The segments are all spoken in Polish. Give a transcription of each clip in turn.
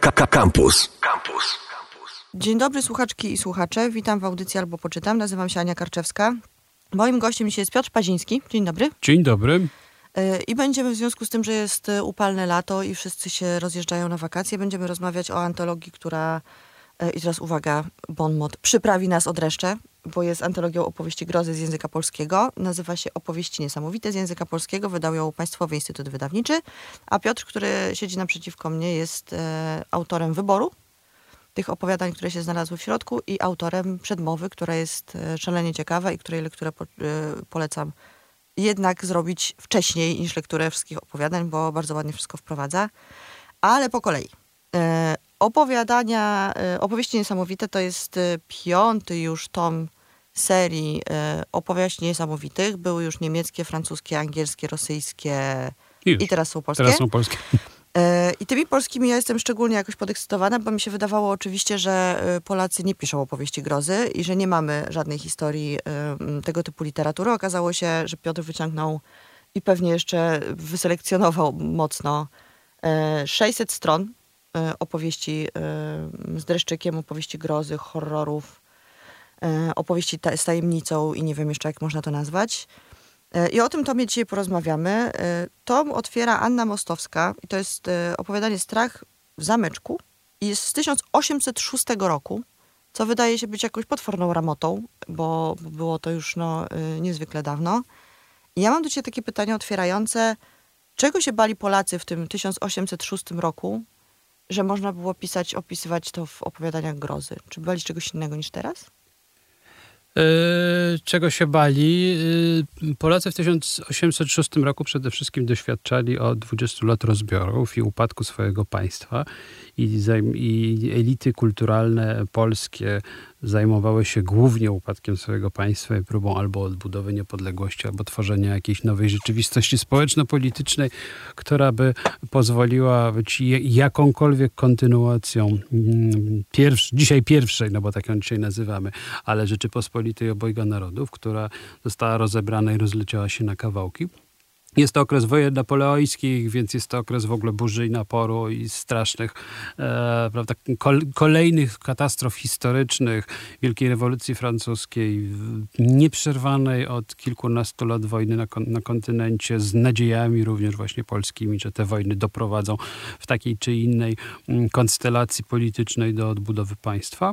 Campus. Campus. Dzień dobry słuchaczki i słuchacze. Witam w audycji albo poczytam. Nazywam się Ania Karczewska. Moim gościem dzisiaj jest Piotr Paziński. Dzień dobry. Dzień dobry. E, I będziemy w związku z tym, że jest upalne lato i wszyscy się rozjeżdżają na wakacje, będziemy rozmawiać o antologii, która, e, i teraz uwaga, bon mot, przyprawi nas od reszcze, bo jest antologią opowieści grozy z języka polskiego. Nazywa się Opowieści Niesamowite z języka polskiego. Wydał ją Państwowy Instytut Wydawniczy. A Piotr, który siedzi naprzeciwko mnie, jest e, autorem wyboru tych opowiadań, które się znalazły w środku i autorem przedmowy, która jest e, szalenie ciekawa i której lekturę po, e, polecam jednak zrobić wcześniej niż lekturę wszystkich opowiadań, bo bardzo ładnie wszystko wprowadza. Ale po kolei. E, opowiadania, e, opowieści niesamowite to jest e, piąty już tom serii e, opowieści niesamowitych. Były już niemieckie, francuskie, angielskie, rosyjskie Już. i teraz są polskie. Teraz są polskie. E, I tymi polskimi ja jestem szczególnie jakoś podekscytowana, bo mi się wydawało oczywiście, że e, Polacy nie piszą opowieści grozy i że nie mamy żadnej historii tego typu literatury. Okazało się, że Piotr wyciągnął i pewnie jeszcze wyselekcjonował mocno e, 600 stron opowieści z dreszczykiem, opowieści grozy, horrorów, opowieści ta, z tajemnicą i nie wiem jeszcze jak można to nazwać. E, I o tym tomie dzisiaj porozmawiamy. E, Tom otwiera Anna Mostowska i to jest e, opowiadanie Strach w zameczku i jest z 1806 roku, co wydaje się być jakąś potworną ramotą, bo, było to już no, e, niezwykle dawno. I ja mam do Ciebie takie pytanie otwierające. Czego się bali Polacy w tym 1806 roku, że można było pisać, opisywać to w opowiadaniach grozy? Czy bali czegoś innego niż teraz? E, czego się bali? E, Polacy w 1806 roku przede wszystkim doświadczali od 20 lat rozbiorów i upadku swojego państwa i, i elity kulturalne polskie zajmowały się głównie upadkiem swojego państwa i próbą albo odbudowy niepodległości, albo tworzenia jakiejś nowej rzeczywistości społeczno-politycznej, która by pozwoliła być jakąkolwiek kontynuacją mm, pierwsz, dzisiaj pierwszej, no bo tak ją dzisiaj nazywamy, ale Rzeczypospolitej obojga narodów, która została rozebrana i rozleciała się na kawałki. Jest to okres wojen napoleońskich, więc jest to okres w ogóle burzy i naporu i strasznych, e, prawda, kol, kolejnych katastrof historycznych, Wielkiej Rewolucji Francuskiej, nieprzerwanej od kilkunastu lat wojny na, na kontynencie, z nadziejami również właśnie polskimi, że te wojny doprowadzą w takiej czy innej mm, konstelacji politycznej do odbudowy państwa.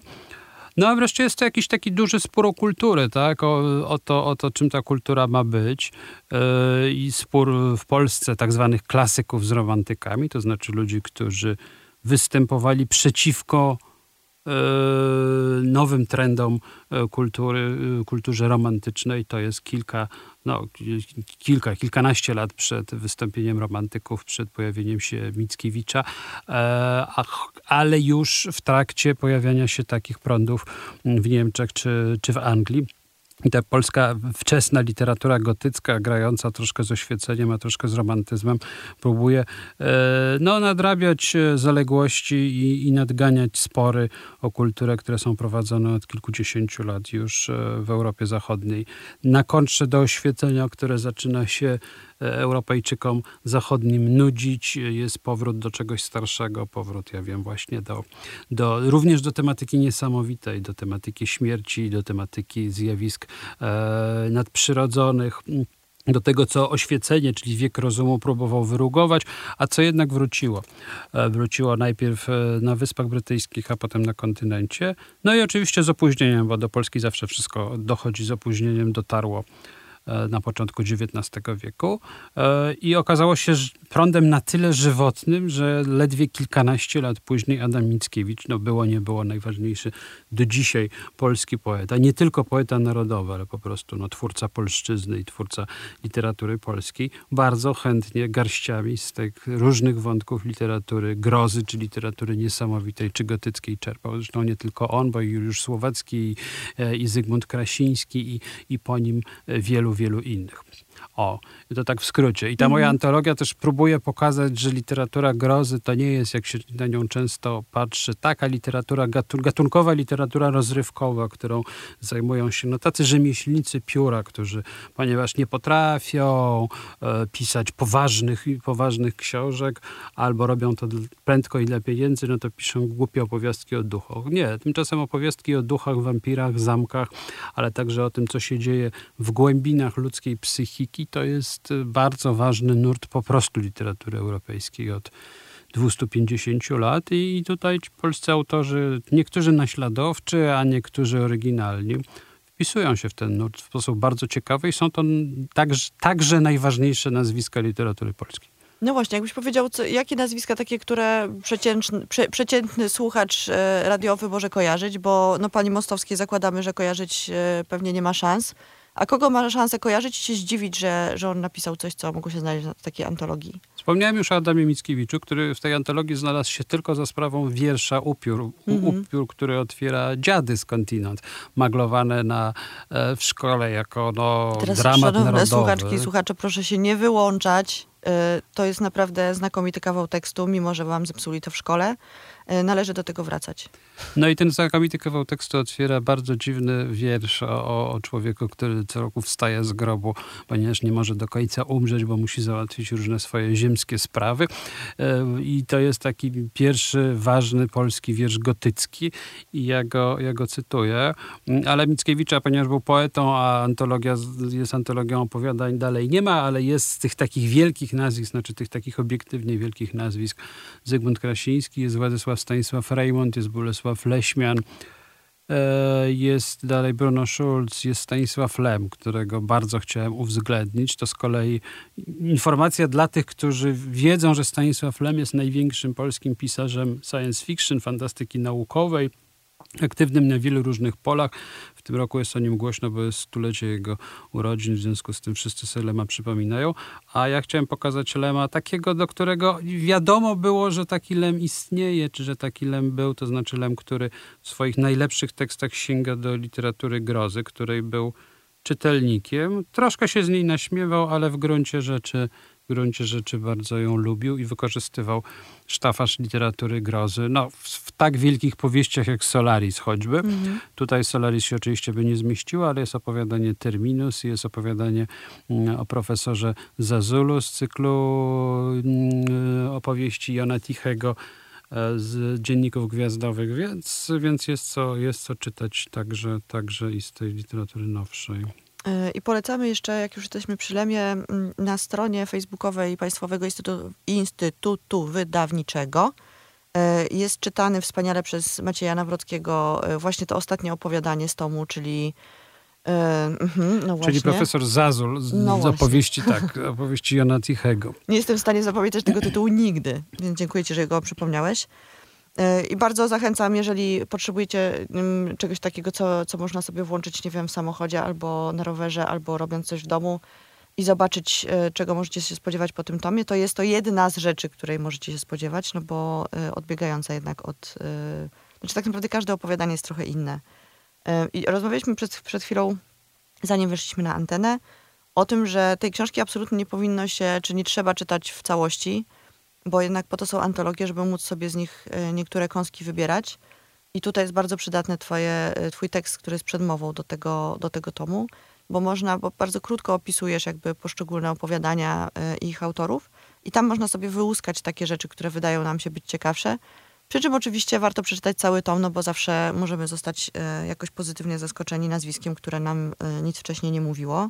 No a wreszcie jest to jakiś taki duży spór o kulturę, tak? O, o, to, o to, czym ta kultura ma być. Yy, I spór w Polsce tak zwanych klasyków z romantykami, to znaczy ludzi, którzy występowali przeciwko nowym trendom yy, kultury, yy, kulturze romantycznej. To jest kilka, no, ki- kilka, kilkanaście lat przed wystąpieniem romantyków, przed pojawieniem się Mickiewicza, e, ale już w trakcie pojawiania się takich prądów w Niemczech czy, czy w Anglii. Ta polska wczesna literatura gotycka, grająca troszkę z oświeceniem, a troszkę z romantyzmem, próbuje e, no, nadrabiać e, zaległości i, i nadganiać spory o kulturę, które są prowadzone od kilkudziesięciu lat już e, w Europie Zachodniej. Na kontrze do oświecenia, które zaczyna się Europejczykom zachodnim nudzić, jest powrót do czegoś starszego, powrót, ja wiem, właśnie do, do również do tematyki niesamowitej, do tematyki śmierci, do tematyki zjawisk e, nadprzyrodzonych do tego, co oświecenie, czyli wiek rozumu próbował wyrugować, a co jednak wróciło. E, Wróciło najpierw e, na Wyspach Brytyjskich, a potem na kontynencie. No i oczywiście z opóźnieniem, bo do Polski zawsze wszystko dochodzi z opóźnieniem, dotarło na początku XIX wieku E, i okazało się prądem na tyle żywotnym, że ledwie kilkanaście lat później Adam Mickiewicz, no było, nie było najważniejszy do dzisiaj polski poeta. Nie tylko poeta narodowy, ale po prostu no, twórca polszczyzny i twórca literatury polskiej. Bardzo chętnie garściami z tych różnych wątków literatury grozy, czy literatury niesamowitej, czy gotyckiej czerpał. Zresztą nie tylko on, bo Juliusz Słowacki, i, e, i Zygmunt Krasiński, i, i po nim e, wielu, wielu innych. O, to tak w skrócie. I ta moja antologia też próbuje pokazać, że literatura grozy to nie jest, jak się na nią często patrzy, taka literatura, gatun gatunkowa literatura rozrywkowa, którą zajmują się no, tacy rzemieślnicy pióra, którzy, ponieważ nie potrafią e, pisać poważnych, poważnych książek, albo robią to prędko i dla pieniędzy, no to piszą głupie opowiastki o duchach. Nie, tymczasem opowiastki o duchach, wampirach, zamkach, ale także o tym, co się dzieje w głębinach ludzkiej psychiki, to jest y, bardzo ważny nurt po prostu literatury europejskiej od 250 lat i tutaj polscy autorzy, niektórzy naśladowczy, a niektórzy oryginalni, wpisują się w ten nurt w sposób bardzo ciekawy i są to także, także najważniejsze nazwiska literatury polskiej. No właśnie, jakbyś powiedział, co, jakie nazwiska takie, które przeciętny, prze, przeciętny słuchacz e, radiowy może kojarzyć, bo no pani Mostowskiej zakładamy, że kojarzyć e, pewnie nie ma szans. A kogo ma szansę kojarzyć i się zdziwić, że, że on napisał coś, co mogło się znaleźć w takiej antologii? Wspomniałem już o Adamie Mickiewiczu, który w tej antologii znalazł się tylko za sprawą wiersza Upiór, -hmm. Upiór który otwiera Dziady skądinąd, maglowane na, e, w szkole jako no, Teraz, dramat szanowne narodowy. słuchaczki i słuchacze, proszę się nie wyłączać. E, to jest naprawdę znakomity kawał tekstu, mimo że wam zepsuli to w szkole. E, należy do tego wracać. No i ten znakomity kawał tekstu otwiera bardzo dziwny wiersz o, o człowieku, który co roku wstaje z grobu, ponieważ nie może do końca umrzeć, bo musi załatwić różne swoje ziemskie sprawy. E, I to jest taki pierwszy ważny polski wiersz gotycki i ja go, ja go cytuję. Ale Mickiewicza, ponieważ był poetą, a antologia jest antologią opowiadań, dalej nie ma, ale jest z tych takich wielkich nazwisk, znaczy tych takich obiektywnie wielkich nazwisk. Zygmunt Krasiński, jest Władysław Stanisław Reymont, jest Bolesław Leśmian, e, jest dalej Bruno Schulz, jest Stanisław Lem, którego bardzo chciałem uwzględnić. To z kolei informacja dla tych, którzy wiedzą, że Stanisław Lem jest największym polskim pisarzem science fiction, fantastyki naukowej, aktywnym na wielu różnych polach. W tym roku jest o nim głośno, bo jest stulecie jego urodzin, w związku z tym wszyscy sobie Lema przypominają. A ja chciałem pokazać Lema takiego, do którego wiadomo było, że taki Lem istnieje, czy że taki Lem był, to znaczy Lem, który w swoich najlepszych tekstach sięga do literatury grozy, której był czytelnikiem. Troszkę się z niej naśmiewał, ale w gruncie rzeczy w gruncie rzeczy bardzo ją lubił i wykorzystywał sztafasz literatury grozy. No, w, w tak wielkich powieściach jak Solaris choćby. Mhm. Tutaj Solaris się oczywiście by nie zmieściło, ale jest opowiadanie Terminus, jest opowiadanie mm, o profesorze Zazulu z cyklu mm, opowieści Jona Tichego e, z dzienników gwiazdowych, więc, więc jest, co, jest co czytać także, także i z tej literatury nowszej. I polecamy jeszcze, jak już jesteśmy przy Lemie, mm, na stronie facebookowej Państwowego Instytutu, Instytutu Wydawniczego e, jest czytany wspaniale przez Macieja Nawrockiego e, właśnie to ostatnie opowiadanie z tomu, czyli mhm, no Czyli profesor Zazul z, no z opowieści, tak, opowieści Jona Tichego. Nie jestem w stanie zapamiętać tego tytułu nigdy, więc dziękuję ci, że go przypomniałeś. E, I bardzo zachęcam, jeżeli potrzebujecie czegoś takiego, co, co można sobie włączyć, nie wiem, w samochodzie albo na rowerze, albo robiąc coś w domu i zobaczyć, e, czego możecie się spodziewać po tym tomie, to jest to jedna z rzeczy, której możecie się spodziewać, no bo e, odbiegająca jednak od... Znaczy tak naprawdę każde opowiadanie jest trochę inne. I rozmawialiśmy przed, przed chwilą, zanim weszliśmy na antenę, o tym, że tej książki absolutnie nie powinno się, czy nie trzeba czytać w całości, bo jednak po to są antologie, żeby móc sobie z nich e, niektóre kąski wybierać. I tutaj jest bardzo przydatny twoje, e, twój tekst, który jest przedmową do tego, do tego tomu, bo można, bo bardzo krótko opisujesz jakby poszczególne opowiadania e, ich autorów i tam można sobie wyłuskać takie rzeczy, które wydają nam się być ciekawsze. Przy czym oczywiście warto przeczytać cały tom, no bo zawsze możemy zostać jakoś pozytywnie zaskoczeni nazwiskiem, które nam nic wcześniej nie mówiło.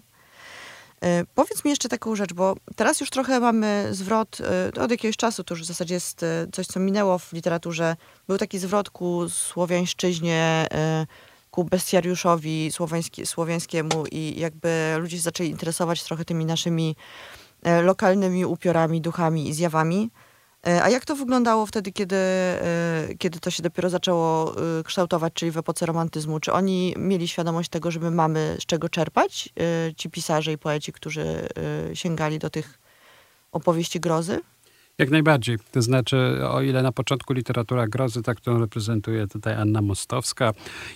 E, powiedz mi jeszcze taką rzecz, bo teraz już trochę mamy zwrot, e, od jakiegoś czasu to już w zasadzie jest e, coś, co minęło w literaturze. Był taki zwrot ku słowiańszczyźnie, ku bestiariuszowi słowiańskiemu i jakby ludzie zaczęli interesować trochę tymi naszymi lokalnymi upiorami, duchami i zjawami. E, a jak to wyglądało wtedy, kiedy, e, kiedy to się dopiero zaczęło e, kształtować, czyli w epoce romantyzmu? Czy oni mieli świadomość tego, że my mamy z czego czerpać, ci pisarze i poeci, którzy sięgali do tych opowieści grozy? Jak najbardziej. To znaczy, o ile na początku literatura grozy, tak którą reprezentuje tutaj Anna Mostowska,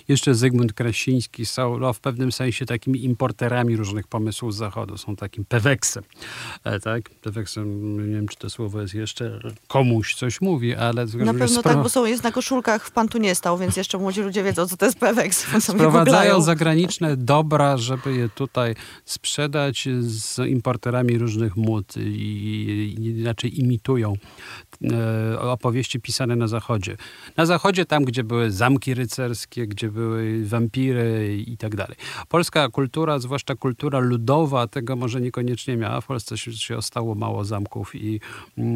jeszcze Zygmunt Krasiński są no, w pewnym sensie takimi importerami różnych pomysłów z zachodu. Są takim peweksem. E, tak? Peweksem, nie wiem, czy to słowo jest jeszcze komuś coś mówi, ale... Na pewno tak, bo są, jest na koszulkach w Pan tu nie stał, więc jeszcze młodzi ludzie wiedzą, co to jest peweks. Sprowadzają zagraniczne dobra, żeby je tutaj sprzedać z importerami różnych mód i, i inaczej imitują e, opowieści pisane na zachodzie. Na zachodzie tam, gdzie były zamki rycerskie, gdzie były wampiry i tak dalej. Polska kultura, zwłaszcza kultura ludowa, tego może niekoniecznie miała. W Polsce się, się ostało mało zamków i,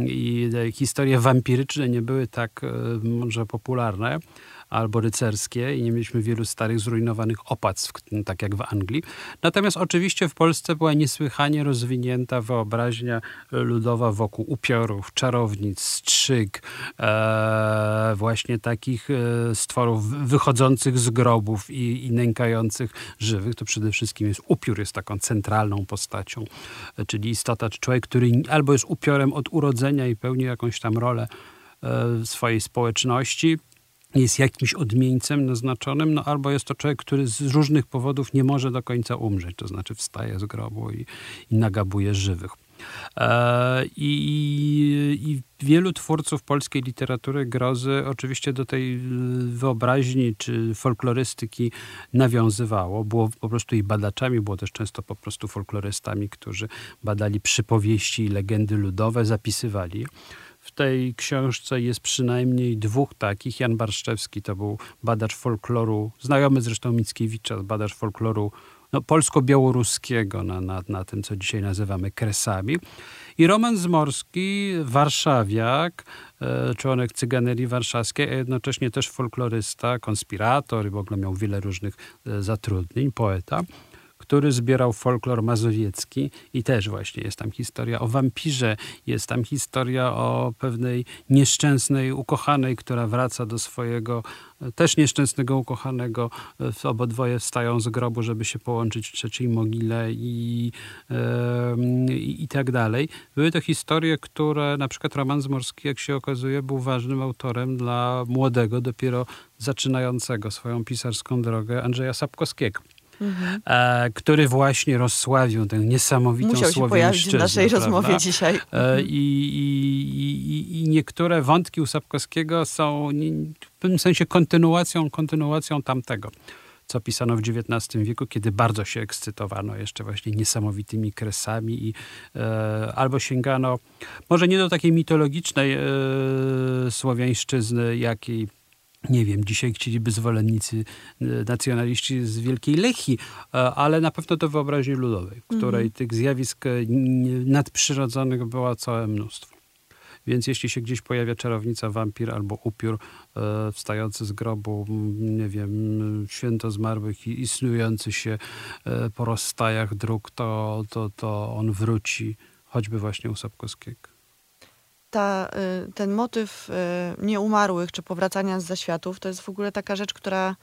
i historie wampiryczne nie były tak e, może popularne albo rycerskie i nie mieliśmy wielu starych, zrujnowanych opactw, tak jak w Anglii. Natomiast oczywiście w Polsce była niesłychanie rozwinięta wyobraźnia ludowa wokół upiorów, czarownic, strzyg, e, właśnie takich e, stworów wychodzących z grobów i, i nękających żywych. To przede wszystkim jest upiór, jest taką centralną postacią, e, czyli istota, czy człowiek, który albo jest upiorem od urodzenia i pełni jakąś tam rolę e, swojej społeczności, jest jakimś odmieńcem naznaczonym, no albo jest to człowiek, który z różnych powodów nie może do końca umrzeć, to znaczy wstaje z grobu i, i nagabuje żywych. E, I, I, wielu twórców polskiej literatury grozy oczywiście do tej e, wyobraźni czy folklorystyki nawiązywało. Było po prostu i badaczami, było też często po prostu folklorystami, którzy badali przypowieści i legendy ludowe, zapisywali. W tej książce jest przynajmniej dwóch takich. Jan Barszczewski to był badacz folkloru, znajomy zresztą Mickiewicza, badacz folkloru no, polsko-białoruskiego na, na, na tym, co dzisiaj nazywamy kresami. I Roman Zmorski, warszawiak, e, członek cyganerii warszawskiej, a jednocześnie też folklorysta, konspirator i w ogóle miał wiele różnych e, zatrudnień, poeta który zbierał folklor mazowiecki i też właśnie jest tam historia o wampirze, jest tam historia o pewnej nieszczęsnej ukochanej, która wraca do swojego też nieszczęsnego ukochanego. Obodwoje wstają z grobu, żeby się połączyć w trzeciej mogile i, i, i tak dalej. Były to historie, które na przykład Roman Zmorski, jak się okazuje, był ważnym autorem dla młodego, dopiero zaczynającego swoją pisarską drogę Andrzeja Sapkowskiego mhm. e, który właśnie rozsławił tę niesamowitą Musiał się pojawić w naszej rozmowie dzisiaj. E, i, i, I, niektóre wątki u Sapkowskiego są w pewnym sensie kontynuacją, kontynuacją tamtego co pisano w XIX wieku, kiedy bardzo się ekscytowano jeszcze właśnie niesamowitymi kresami i e, albo sięgano może nie do takiej mitologicznej e, słowiańszczyzny, jakiej nie wiem, dzisiaj chcieliby zwolennicy e, nacjonaliści z Wielkiej Lechii, e, ale na pewno do wyobraźni ludowej, której mm. tych zjawisk e, nadprzyrodzonych było całe mnóstwo. Więc jeśli się gdzieś pojawia czarownica, wampir albo upiór e, wstający z grobu, nie wiem, święto zmarłych i istniejący się e, po rozstajach dróg, to, to, to on wróci, choćby właśnie u Sapkowskiego ta, y, ten motyw y, nieumarłych czy powracania z zaświatów to jest w ogóle taka rzecz, która.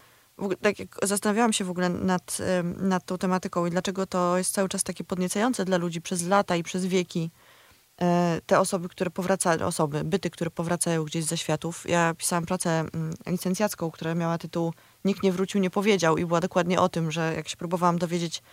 Tak jak zastanawiałam się w ogóle nad, y, nad tą tematyką i dlaczego to jest cały czas takie podniecające dla ludzi przez lata i przez wieki. Te osoby, które powracają, osoby, byty, które powracają gdzieś z zaświatów. Ja pisałam pracę mm, licencjacką, która miała tytuł Nikt nie wrócił, nie powiedział i była dokładnie o tym, że jak się próbowałam dowiedzieć,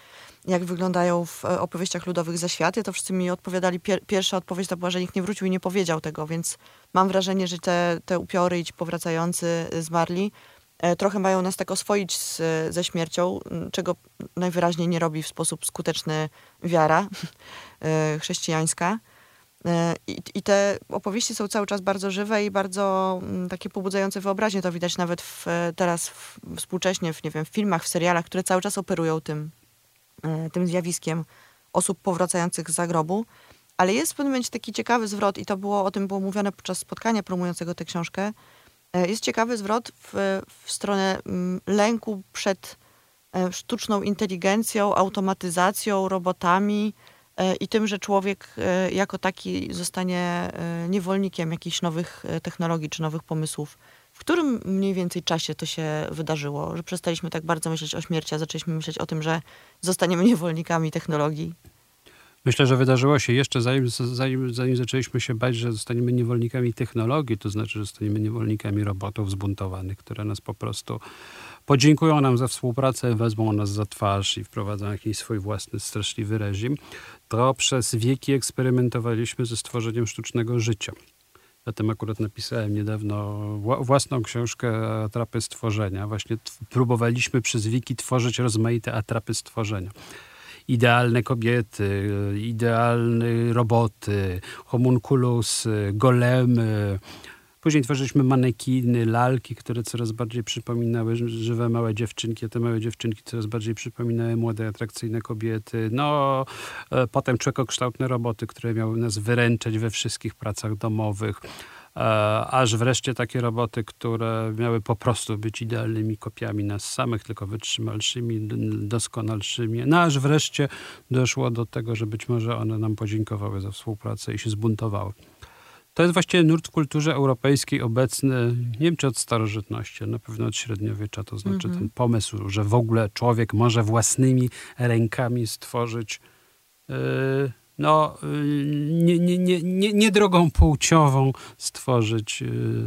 jak wyglądają w e, opowieściach ludowych zaświaty, to wszyscy mi odpowiadali, pier pierwsza odpowiedź to była, że nikt nie wrócił i nie powiedział tego, więc mam wrażenie, że te, te upiory i ci powracający zmarli e, trochę mają nas tak oswoić z, ze śmiercią, czego najwyraźniej nie robi w sposób skuteczny wiara e, chrześcijańska. I, I, te opowieści są cały czas bardzo żywe i bardzo takie pobudzające wyobraźnię. To widać nawet w, teraz w, współcześnie w, nie wiem, w filmach, w serialach, które cały czas operują tym, E, tym zjawiskiem osób powracających z zagrobu. Ale jest w pewnym momencie taki ciekawy zwrot, i to było o tym było mówione podczas spotkania promującego tę książkę. E, jest ciekawy zwrot w, w stronę mm, lęku przed e, sztuczną inteligencją, automatyzacją, robotami i tym, że człowiek jako taki zostanie niewolnikiem jakichś nowych technologii czy nowych pomysłów. W którym mniej więcej czasie to się wydarzyło, że przestaliśmy tak bardzo myśleć o śmierci, a zaczęliśmy myśleć o tym, że zostaniemy niewolnikami technologii? Myślę, że wydarzyło się jeszcze zanim, zanim, zanim zaczęliśmy się bać, że zostaniemy niewolnikami technologii, to znaczy, że zostaniemy niewolnikami robotów zbuntowanych, które nas po prostu podziękują nam za współpracę, wezmą nas za twarz i wprowadzą jakiś swój własny straszliwy reżim. To przez wieki eksperymentowaliśmy ze stworzeniem sztucznego życia. Ja tym akurat napisałem niedawno własną książkę Atrapy Stworzenia. Właśnie próbowaliśmy przez wiki tworzyć rozmaite atrapy stworzenia idealne kobiety, idealne roboty, homunculusy, golemy. Później tworzyliśmy manekiny, lalki, które coraz bardziej przypominały żywe małe dziewczynki, a te małe dziewczynki coraz bardziej przypominały młode, atrakcyjne kobiety. No, e, potem człowiekokształtne roboty, które miały nas wyręczać we wszystkich pracach domowych. E, aż wreszcie takie roboty, które miały po prostu być idealnymi kopiami nas samych, tylko wytrzymalszymi, doskonalszymi. No aż wreszcie doszło do tego, że być może one nam podziękowały za współpracę i się zbuntowały. To jest właściwie nurt w kulturze europejskiej obecny, nie wiem czy od starożytności, na pewno od średniowiecza. To znaczy mm -hmm. ten pomysł, że w ogóle człowiek może własnymi rękami stworzyć yy, no, y, nie, nie, nie, nie, nie drogą płciową stworzyć,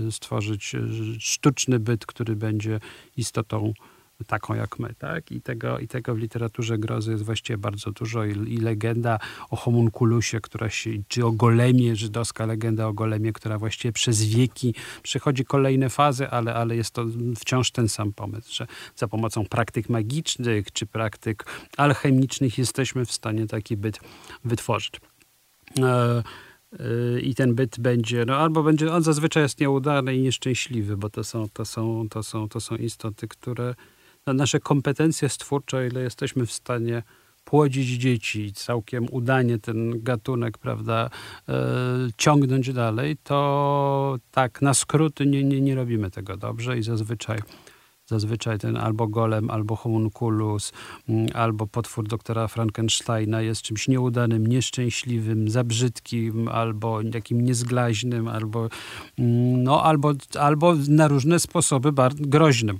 y, stworzyć y, sztuczny byt, który będzie istotą taką jak my, tak? I tego, I tego w literaturze grozy jest właściwie bardzo dużo i, i legenda o homunculusie, która się, czy o golemie, żydowska legenda o golemie, która właściwie przez wieki przechodzi kolejne fazy, ale, ale jest to wciąż ten sam pomysł, że za pomocą praktyk magicznych czy praktyk alchemicznych jesteśmy w stanie taki byt wytworzyć. E, e i ten byt będzie, no albo będzie, on zazwyczaj jest nieudany i nieszczęśliwy, bo to są, to są, to są, to są istoty, które na nasze kompetencje stwórcze, ile jesteśmy w stanie płodzić dzieci, całkiem udanie ten gatunek, prawda, e, ciągnąć dalej, to tak na skróty nie, nie, nie robimy tego dobrze i zazwyczaj zazwyczaj ten albo golem, albo homunculus, mm, albo potwór doktora Frankensteina jest czymś nieudanym, nieszczęśliwym, za brzydkim, albo takim niezglaźnym, albo, mm, no, albo, albo na różne sposoby groźnym.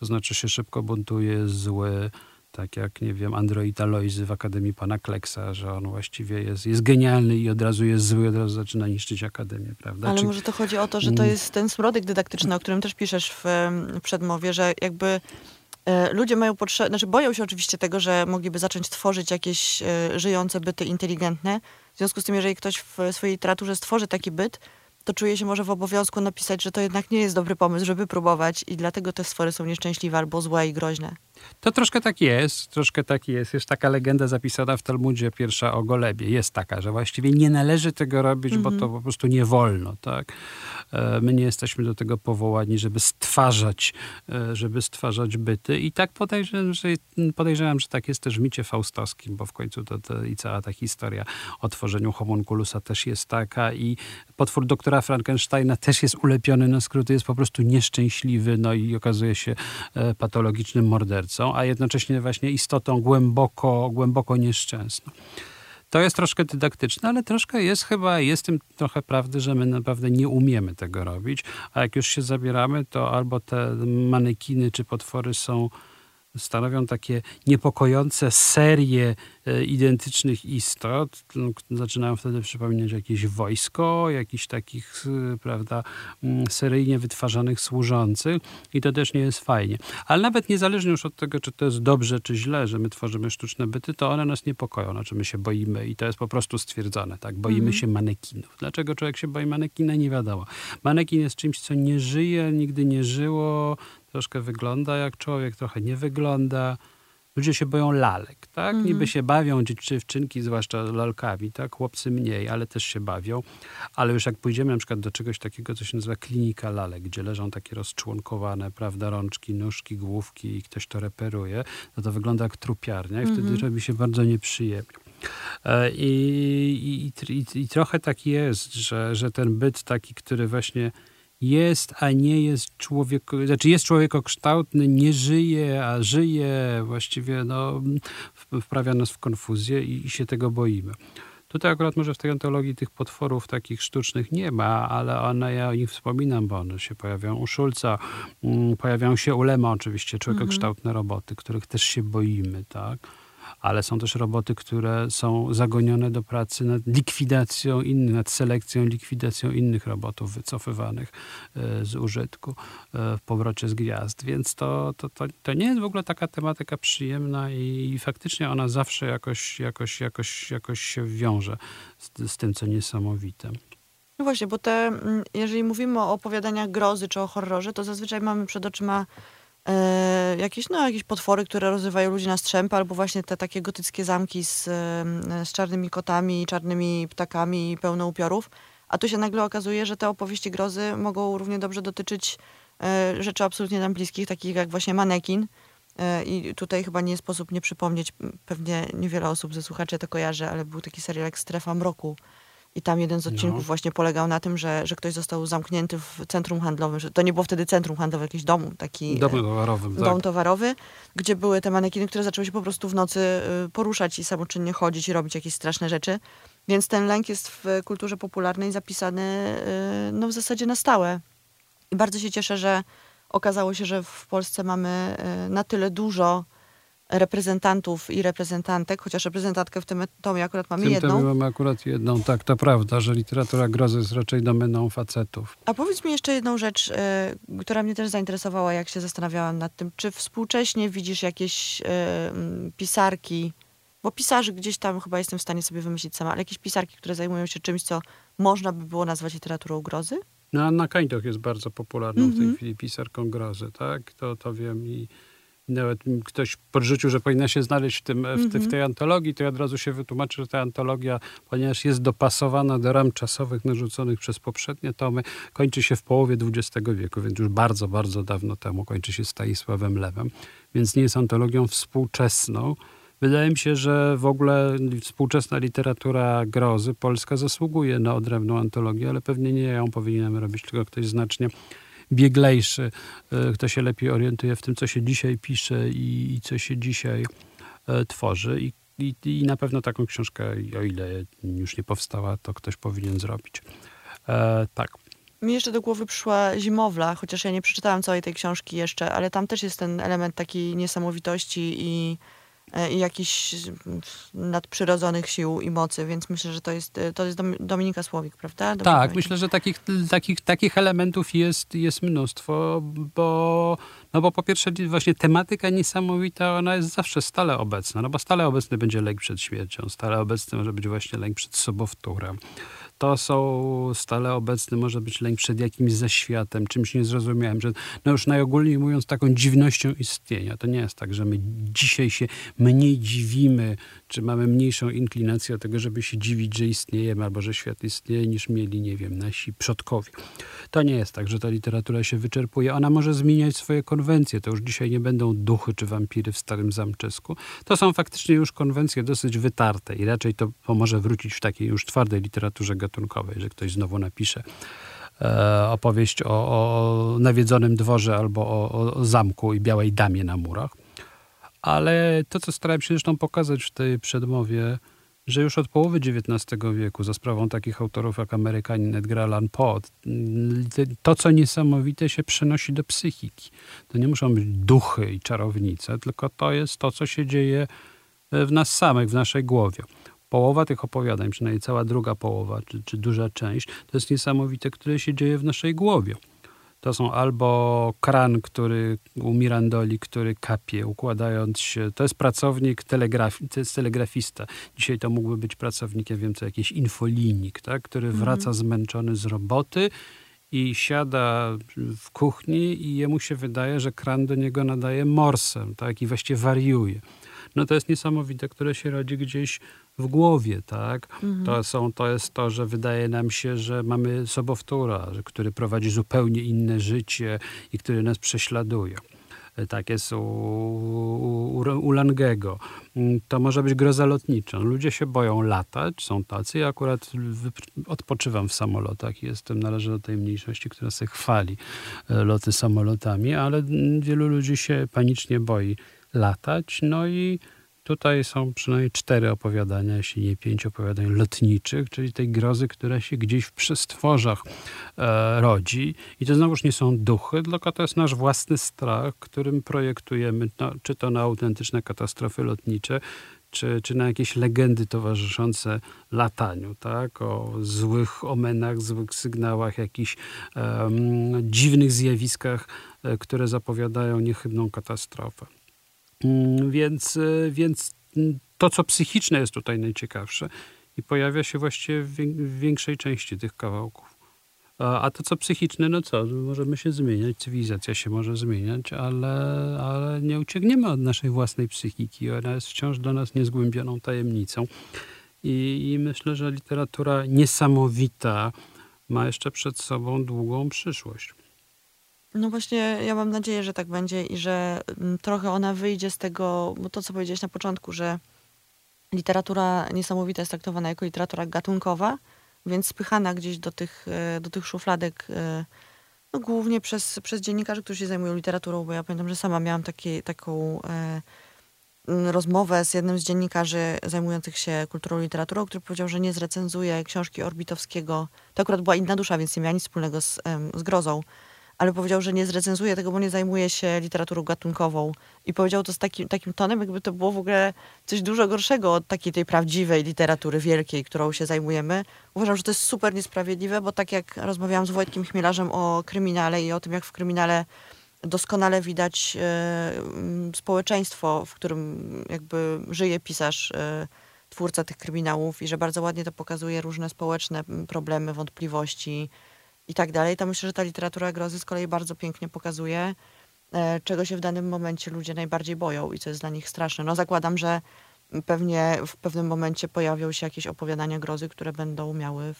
To znaczy się szybko buntuje, zły, tak jak, nie wiem, Android Aloizy w Akademii Pana Kleksa, że on właściwie jest, jest genialny i od razu jest zły, od razu zaczyna niszczyć Akademię, prawda? Ale Czy... może to chodzi o to, że to mm. jest ten smrodek dydaktyczny, o którym też piszesz w, w przedmowie, że jakby e, ludzie mają potrzebę, znaczy boją się oczywiście tego, że mogliby zacząć tworzyć jakieś e, żyjące byty inteligentne. W związku z tym, jeżeli ktoś w swojej literaturze stworzy taki byt, to czuje się może w obowiązku napisać, że to jednak nie jest dobry pomysł, żeby próbować i dlatego te stwory są nieszczęśliwe albo złe i groźne. To troszkę tak jest, troszkę tak jest. Jest taka legenda zapisana w Talmudzie pierwsza o Golebie. Jest taka, że właściwie nie należy tego robić, mm -hmm. bo to mhm. po prostu nie wolno, tak? E, my nie jesteśmy do tego powołani, żeby stwarzać, e, żeby stwarzać byty. I tak podejrzewam, że, podejrzewam, że tak jest też w micie faustowskim, bo w końcu to, to i cała ta historia o tworzeniu homunculusa też jest taka i potwór doktora Frankensteina też jest ulepiony na skróty, jest po prostu nieszczęśliwy, no i okazuje się e, patologicznym mordercą, a jednocześnie właśnie istotą głęboko, głęboko nieszczęsną. To jest troszkę dydaktyczne, ale troszkę jest chyba, jest tym trochę prawdy, że my naprawdę nie umiemy tego robić, a jak już się zabieramy, to albo te manekiny czy potwory są stanowią takie niepokojące serie e, identycznych istot. No, zaczynają wtedy przypominać jakieś wojsko, jakichś takich, prawda, mm, seryjnie wytwarzanych służących i to też nie jest fajnie. Ale nawet niezależnie już od tego, czy to jest dobrze, czy źle, że my tworzymy sztuczne byty, to one nas niepokoją, znaczy my się boimy i to jest po prostu stwierdzone, tak? Boimy mhm. się manekinów. Dlaczego człowiek się boi manekina? Nie wiadomo. Manekin jest czymś, co nie żyje, nigdy nie żyło, troszkę wygląda jak człowiek, trochę nie wygląda. Ludzie się boją lalek, tak? Mm. Niby się bawią dziewczynki, zwłaszcza lalkami, tak? Chłopcy mniej, ale też się bawią. Ale już jak pójdziemy na przykład do czegoś takiego, co się nazywa klinika lalek, gdzie leżą takie rozczłonkowane, prawda, rączki, nóżki, główki i ktoś to reperuje, no to wygląda jak trupiarnia i wtedy mhm. robi się bardzo nieprzyjemnie. E, I, i, i, I, trochę tak jest, że, że ten byt taki, który właśnie jest, a nie jest człowiek, znaczy jest człowiekokształtny, nie żyje, a żyje, właściwie no, wprawia nas w konfuzję i, i się tego boimy. Tutaj akurat może w tej antologii tych potworów takich sztucznych nie ma, ale one, ja o nich wspominam, bo one się pojawiają u Szulca, um, pojawiają się u Lema oczywiście, człowiekokształtne mhm. roboty, których też się boimy, tak? Ale są też roboty, które są zagonione do pracy nad likwidacją innych, nad selekcją, likwidacją innych robotów wycofywanych e, z użytku e, w powrocie z gwiazd. Więc to, to, to, to nie jest w ogóle taka tematyka przyjemna i, i faktycznie ona zawsze jakoś, jakoś, jakoś, jakoś się wiąże z, z tym, co niesamowite. No właśnie, bo te, mm, jeżeli mówimy o opowiadaniach grozy czy o horrorze, to zazwyczaj mamy przed oczyma e, jakieś, no, jakieś potwory, które rozrywają ludzi na strzępy, albo właśnie te takie gotyckie zamki z, z czarnymi kotami, czarnymi ptakami pełne upiorów. A tu się nagle okazuje, że te opowieści grozy mogą równie dobrze dotyczyć e, rzeczy absolutnie nam bliskich, takich jak właśnie manekin. E, I tutaj chyba nie sposób nie przypomnieć, pewnie niewiele osób ze słuchaczy to kojarzy, ale był taki serial jak Strefa Mroku, i tam jeden z odcinków no. właśnie polegał na tym, że, że ktoś został zamknięty w centrum handlowym. Że to nie było wtedy centrum handlowe, jakiś dom taki. Dom towarowy. Dom tak. towarowy, gdzie były te manekiny, które zaczęły się po prostu w nocy y, poruszać i samoczynnie chodzić i robić jakieś straszne rzeczy. Więc ten lęk jest w kulturze popularnej zapisany y, no, w zasadzie na stałe. I bardzo się cieszę, że okazało się, że w Polsce mamy y, na tyle dużo reprezentantów i reprezentantek, chociaż reprezentantkę w tym tomie akurat mamy w tym jedną. Tomie mamy akurat jedną, tak, to prawda, że literatura grozy jest raczej domeną facetów. A powiedz mi jeszcze jedną rzecz, y, która mnie też zainteresowała, jak się zastanawiałam nad tym. Czy współcześnie widzisz jakieś y, pisarki, bo pisarzy gdzieś tam chyba jestem w stanie sobie wymyślić sama, ale jakieś pisarki, które zajmują się czymś, co można by było nazwać literaturą grozy? No, Anna Kańtoch jest bardzo popularną mm -hmm. w tej Mhm. chwili pisarką grozy, tak? To, to wiem i ktoś podrzucił, że powinna się znaleźć w, tym, w, w, Mhm. tej antologii, to ja od razu się wytłumaczę, że ta antologia, ponieważ jest dopasowana do ram czasowych narzuconych przez poprzednie tomy, kończy się w połowie XX wieku, więc już bardzo, bardzo dawno temu kończy się Stanisławem Lewem, więc nie jest antologią współczesną. Wydaje mi się, że w ogóle współczesna literatura grozy polska zasługuje na odrębną antologię, ale pewnie nie ją powinienem robić, tylko ktoś znacznie bieglejszy, e, kto się lepiej orientuje w tym, co się dzisiaj pisze i, i co się dzisiaj e, tworzy. I, i, I na pewno taką książkę, o ile już nie powstała, to ktoś powinien zrobić. E, tak. Mi jeszcze do głowy przyszła Zimowla, chociaż ja nie przeczytałam całej tej książki jeszcze, ale tam też jest ten element takiej niesamowitości i, i jakichś nadprzyrodzonych sił i mocy, więc myślę, że to jest, to jest Dominika Słowik, prawda? Tak, myślę, że takich, takich, takich elementów jest, jest mnóstwo, bo, no bo po pierwsze właśnie tematyka niesamowita, ona jest zawsze stale obecna, no bo stale obecny będzie lęk przed śmiercią, stale obecny może być właśnie lęk przed sobowtórem. To są stale obecny, może być lęk przed jakimś zaświatem, czymś niezrozumiałym, że no już najogólniej mówiąc taką dziwnością istnienia. To nie jest tak, że my dzisiaj się mniej dziwimy, czy mamy mniejszą inklinację do tego, żeby się dziwić, że istniejemy, albo że świat istnieje, niż mieli, nie wiem, nasi przodkowie. To nie jest tak, że ta literatura się wyczerpuje. Ona może zmieniać swoje konwencje. To już dzisiaj nie będą duchy czy wampiry w starym zamczysku. To są faktycznie już konwencje dosyć wytarte i raczej to pomoże wrócić w takiej już twardej literaturze gatunkowej, że ktoś znowu napisze e, opowieść o, o nawiedzonym dworze albo o, o zamku i białej damie na murach. Ale to, co starałem się zresztą pokazać w tej przedmowie, że już od połowy XIX wieku, za sprawą takich autorów jak Amerykanin Edgar Allan Poe, to, co niesamowite, się przenosi do psychiki. To nie muszą być duchy i czarownice, tylko to jest to, co się dzieje w nas samych, w naszej głowie. Połowa tych opowiadań, przynajmniej cała druga połowa, czy, czy duża część, to jest niesamowite, które się dzieje w naszej głowie. To są albo kran, który u Mirandoli, który kapie, układając się. To jest pracownik, telegraf, to jest telegrafista. Dzisiaj to mógłby być pracownik, ja wiem co, jakiś infolinik, tak? który Mhm. wraca zmęczony z roboty i siada w kuchni i jemu się wydaje, że kran do niego nadaje morsem, tak? I właściwie wariuje. No to jest niesamowite, które się rodzi gdzieś w głowie, tak? To, są, to jest to, że wydaje nam się, że mamy sobowtóra, który prowadzi zupełnie inne życie i który nas prześladuje. Tak jest u, u, u Langego. To może być groza lotnicza. Ludzie się boją latać, są tacy. Ja akurat odpoczywam w samolotach i jestem, należę do tej mniejszości, która sobie chwali e, loty samolotami, ale mm, wielu ludzi się panicznie boi latać. No i tutaj są przynajmniej cztery opowiadania, jeśli nie pięć opowiadań lotniczych, czyli tej grozy, która się gdzieś w przestworzach e, rodzi. I to znowuż nie są duchy, tylko to jest nasz własny strach, którym projektujemy, no, czy to na autentyczne katastrofy lotnicze, czy, czy na jakieś legendy towarzyszące lataniu, tak? O złych omenach, złych sygnałach, jakichś um, dziwnych zjawiskach, e, które zapowiadają niechybną katastrofę. Um, więc, e, więc to, co psychiczne jest tutaj najciekawsze i pojawia się właściwie w, większej części tych kawałków. A to co psychiczne, no co, możemy się zmieniać, cywilizacja się może zmieniać, ale, ale nie uciekniemy od naszej własnej psychiki. Ona jest wciąż do nas niezgłębioną tajemnicą. I, I, myślę, że literatura niesamowita ma jeszcze przed sobą długą przyszłość. No właśnie, ja mam nadzieję, że tak będzie i że mm, trochę ona wyjdzie z tego, bo to co powiedziałeś na początku, że literatura niesamowita jest traktowana jako literatura gatunkowa, więc spychana gdzieś do tych, e, do tych szufladek, e, no głównie przez, przez dziennikarzy, którzy się zajmują literaturą, bo ja pamiętam, że sama miałam taki, taką e, rozmowę z jednym z dziennikarzy zajmujących się kulturą i literaturą, który powiedział, że nie zrecenzuje książki Orbitowskiego. To akurat była inna dusza, więc nie miała nic wspólnego z, z grozą ale powiedział, że nie zrecenzuje tego, bo nie zajmuje się literaturą gatunkową. I powiedział to z takim, takim tonem, jakby to było w ogóle coś dużo gorszego od takiej tej prawdziwej literatury wielkiej, którą się zajmujemy. Uważam, że to jest super niesprawiedliwe, bo tak jak rozmawiałam z Wojtkiem Chmielarzem o kryminale i o tym, jak w kryminale doskonale widać e, społeczeństwo, w którym jakby żyje pisarz, e, twórca tych kryminałów i że bardzo ładnie to pokazuje różne społeczne problemy, wątpliwości, i tak dalej, to myślę, że ta literatura grozy z kolei bardzo pięknie pokazuje, e, czego się w danym momencie ludzie najbardziej boją i co jest dla nich straszne. No zakładam, że pewnie w pewnym momencie pojawią się jakieś opowiadania grozy, które będą miały,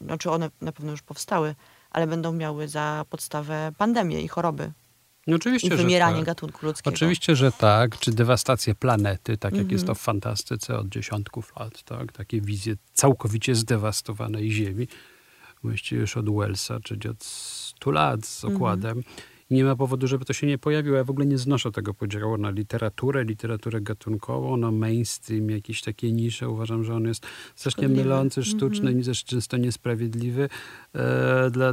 znaczy one na pewno już powstały, ale będą miały za podstawę pandemię i choroby. No oczywiście, I wymieranie tak. gatunku ludzkiego. Oczywiście, że tak. Czy dewastację planety, tak jak mm -hmm. jest to Mhm. w fantastyce od dziesiątków lat, tak? Takie wizje całkowicie zdewastowanej Ziemi właściwie już od Wellsa, czyli od 100 lat z Mhm. okładem. I nie ma powodu, żeby to się nie pojawiło. Ja w ogóle nie znoszę tego podziału na literaturę, literaturę gatunkową, na mainstream, jakieś takie nisze. Uważam, że on jest strasznie mylący, sztuczny, Mhm. też często niesprawiedliwy. E, dla,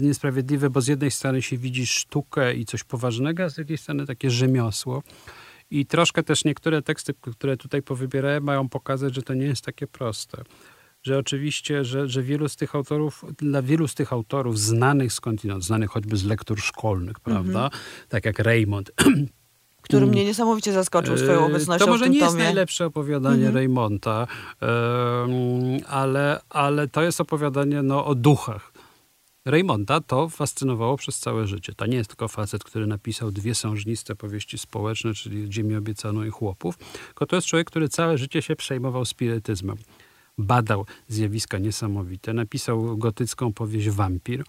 niesprawiedliwy, bo z jednej strony się widzi sztukę i coś poważnego, a z drugiej strony takie rzemiosło. I troszkę też niektóre teksty, które tutaj powybierałem, mają pokazać, że to nie jest takie proste że oczywiście, że, że wielu z tych autorów, dla wielu z tych autorów znanych skądinąd, znanych choćby z lektur szkolnych, prawda, tak jak Raymond, Który mnie niesamowicie zaskoczył swoją E, obecnością To może nie jest tomie. najlepsze opowiadanie Mhm. Raymonta, em, ale, ale to jest opowiadanie no, o duchach. Raymonta to fascynowało przez całe życie. To nie jest tylko facet, który napisał dwie sążniste powieści społeczne, czyli Ziemię obiecaną i Chłopów, tylko to jest człowiek, który całe życie się przejmował spirytyzmem. Badał zjawiska niesamowite. Napisał gotycką powieść Wampir.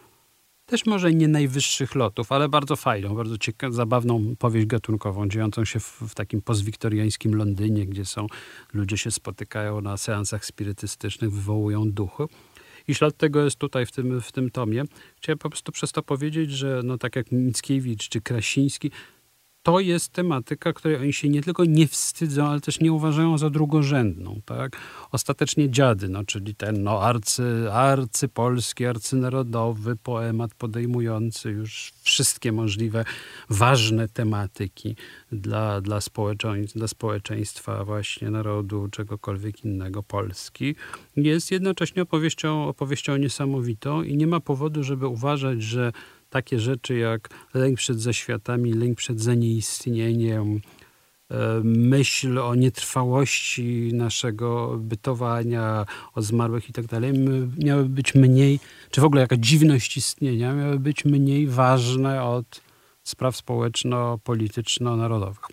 Też może nie najwyższych lotów, ale bardzo fajną, bardzo cieka- zabawną powieść gatunkową, dziejącą się w, w takim postwiktoriańskim Londynie, gdzie są ludzie się spotykają na seansach spirytystycznych, wywołują duchy. I ślad tego jest tutaj w tym, w tym tomie. Chciałem po prostu przez to powiedzieć, że no, tak jak Mickiewicz czy Krasiński, to jest tematyka, której oni się nie tylko nie wstydzą, ale też nie uważają za drugorzędną. Tak? Ostatecznie dziady, no, czyli ten no, arcy, arcypolski, arcynarodowy poemat podejmujący już wszystkie możliwe ważne tematyki dla, dla, społeczeństwa, dla społeczeństwa właśnie narodu, czegokolwiek innego Polski, jest jednocześnie opowieścią, opowieścią niesamowitą i nie ma powodu, żeby uważać, że takie rzeczy jak lęk przed zaświatami, lęk przed zanieistnieniem, e, myśl o nietrwałości naszego bytowania, o zmarłych i tak dalej, miały być mniej, czy w ogóle jaka dziwność istnienia, miały być mniej ważne od spraw społeczno-polityczno-narodowych.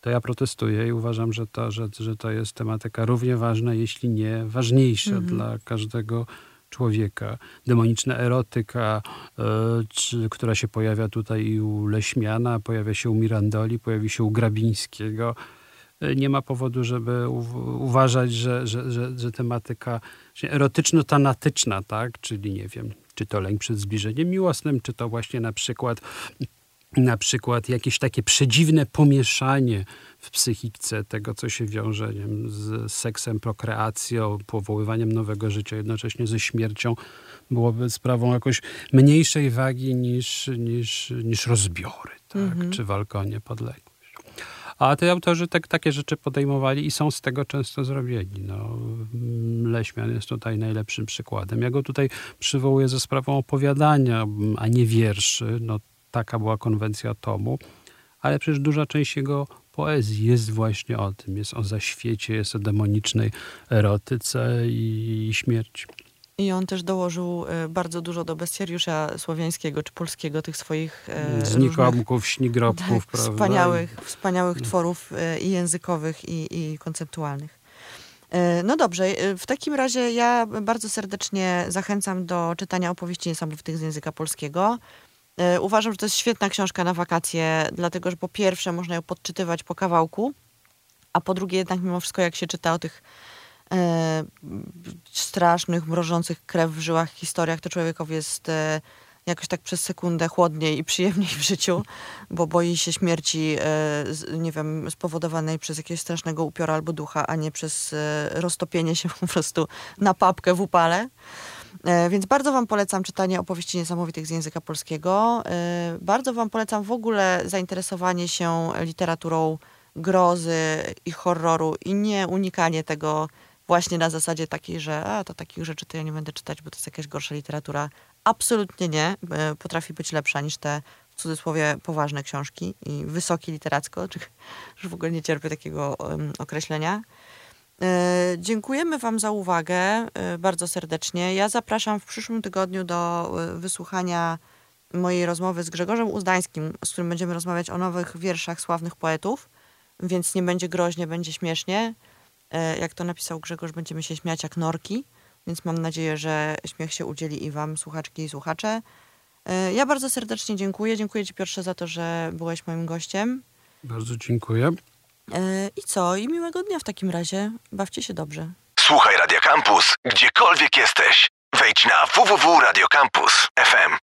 To ja protestuję i uważam, że to, że, że to jest tematyka równie ważna, jeśli nie ważniejsza Mhm. dla każdego człowieka. Demoniczna erotyka, e, czy, która się pojawia tutaj i u Leśmiana, pojawia się u Mirandoli, pojawi się u Grabińskiego. E, Nie ma powodu, żeby uważać, że, że, że, że tematyka erotyczno-tanatyczna, tak? czyli nie wiem, czy to lęk przed zbliżeniem miłosnym, czy to właśnie na przykład na przykład jakieś takie przedziwne pomieszanie w psychice tego, co się wiąże wiem, z seksem, prokreacją, powoływaniem nowego życia, jednocześnie ze śmiercią, byłoby sprawą jakoś mniejszej wagi niż, niż, niż rozbiory, tak? czy walka o niepodległość. A te autorzy tak, takie rzeczy podejmowali i są z tego często zrobieni. No, Leśmian jest tutaj najlepszym przykładem. Ja go tutaj przywołuję ze sprawą opowiadania, a nie wierszy. No, taka była konwencja tomu. Ale przecież duża część jego poezji jest właśnie o tym. Jest o zaświecie, jest o demonicznej erotyce i, i śmierci. I on też dołożył e, bardzo dużo do bestiariusza słowiańskiego czy polskiego, tych swoich e, Znikomków, śnigrobków, tak, wspaniałych, wspaniałych tworów e, i językowych, i, i konceptualnych. No dobrze, w takim razie ja bardzo serdecznie zachęcam do czytania opowieści niesamowitych z języka polskiego. Uważam, że to jest świetna książka na wakacje, dlatego że po pierwsze można ją podczytywać po kawałku, a po drugie jednak mimo wszystko jak się czyta o tych e, strasznych, mrożących krew w żyłach historiach, to człowiekowi jest e, jakoś tak przez sekundę chłodniej i przyjemniej w życiu, bo boi się śmierci, e, z, nie wiem, spowodowanej przez jakiegoś strasznego upiora albo ducha, a nie przez e, roztopienie się po prostu na papkę w upale. E, więc bardzo Wam polecam czytanie opowieści niesamowitych z języka polskiego. E, bardzo Wam polecam w ogóle zainteresowanie się literaturą grozy i horroru i nie unikanie tego właśnie na zasadzie takiej, że a, to takich rzeczy to ja nie będę czytać, bo to jest jakaś gorsza literatura. Absolutnie nie. E, potrafi być lepsza niż te w cudzysłowie poważne książki i wysokie literacko, czy że w ogóle nie cierpię takiego um, określenia. E, dziękujemy Wam za uwagę e, bardzo serdecznie. Ja zapraszam w przyszłym tygodniu do e, wysłuchania mojej rozmowy z Grzegorzem Uzdańskim, z którym będziemy rozmawiać o nowych wierszach sławnych poetów, więc nie będzie groźnie, będzie śmiesznie. Jak to napisał Grzegorz, będziemy się śmiać jak norki, więc mam nadzieję, że śmiech się udzieli i wam, słuchaczki i słuchacze. Ja bardzo serdecznie dziękuję. Dziękuję ci Piotrze za to, że byłeś moim gościem. Bardzo dziękuję. E, I co? I miłego dnia w takim razie. Bawcie się dobrze. Słuchaj Radio Campus, gdziekolwiek jesteś. Wejdź na www.radiocampus.fm.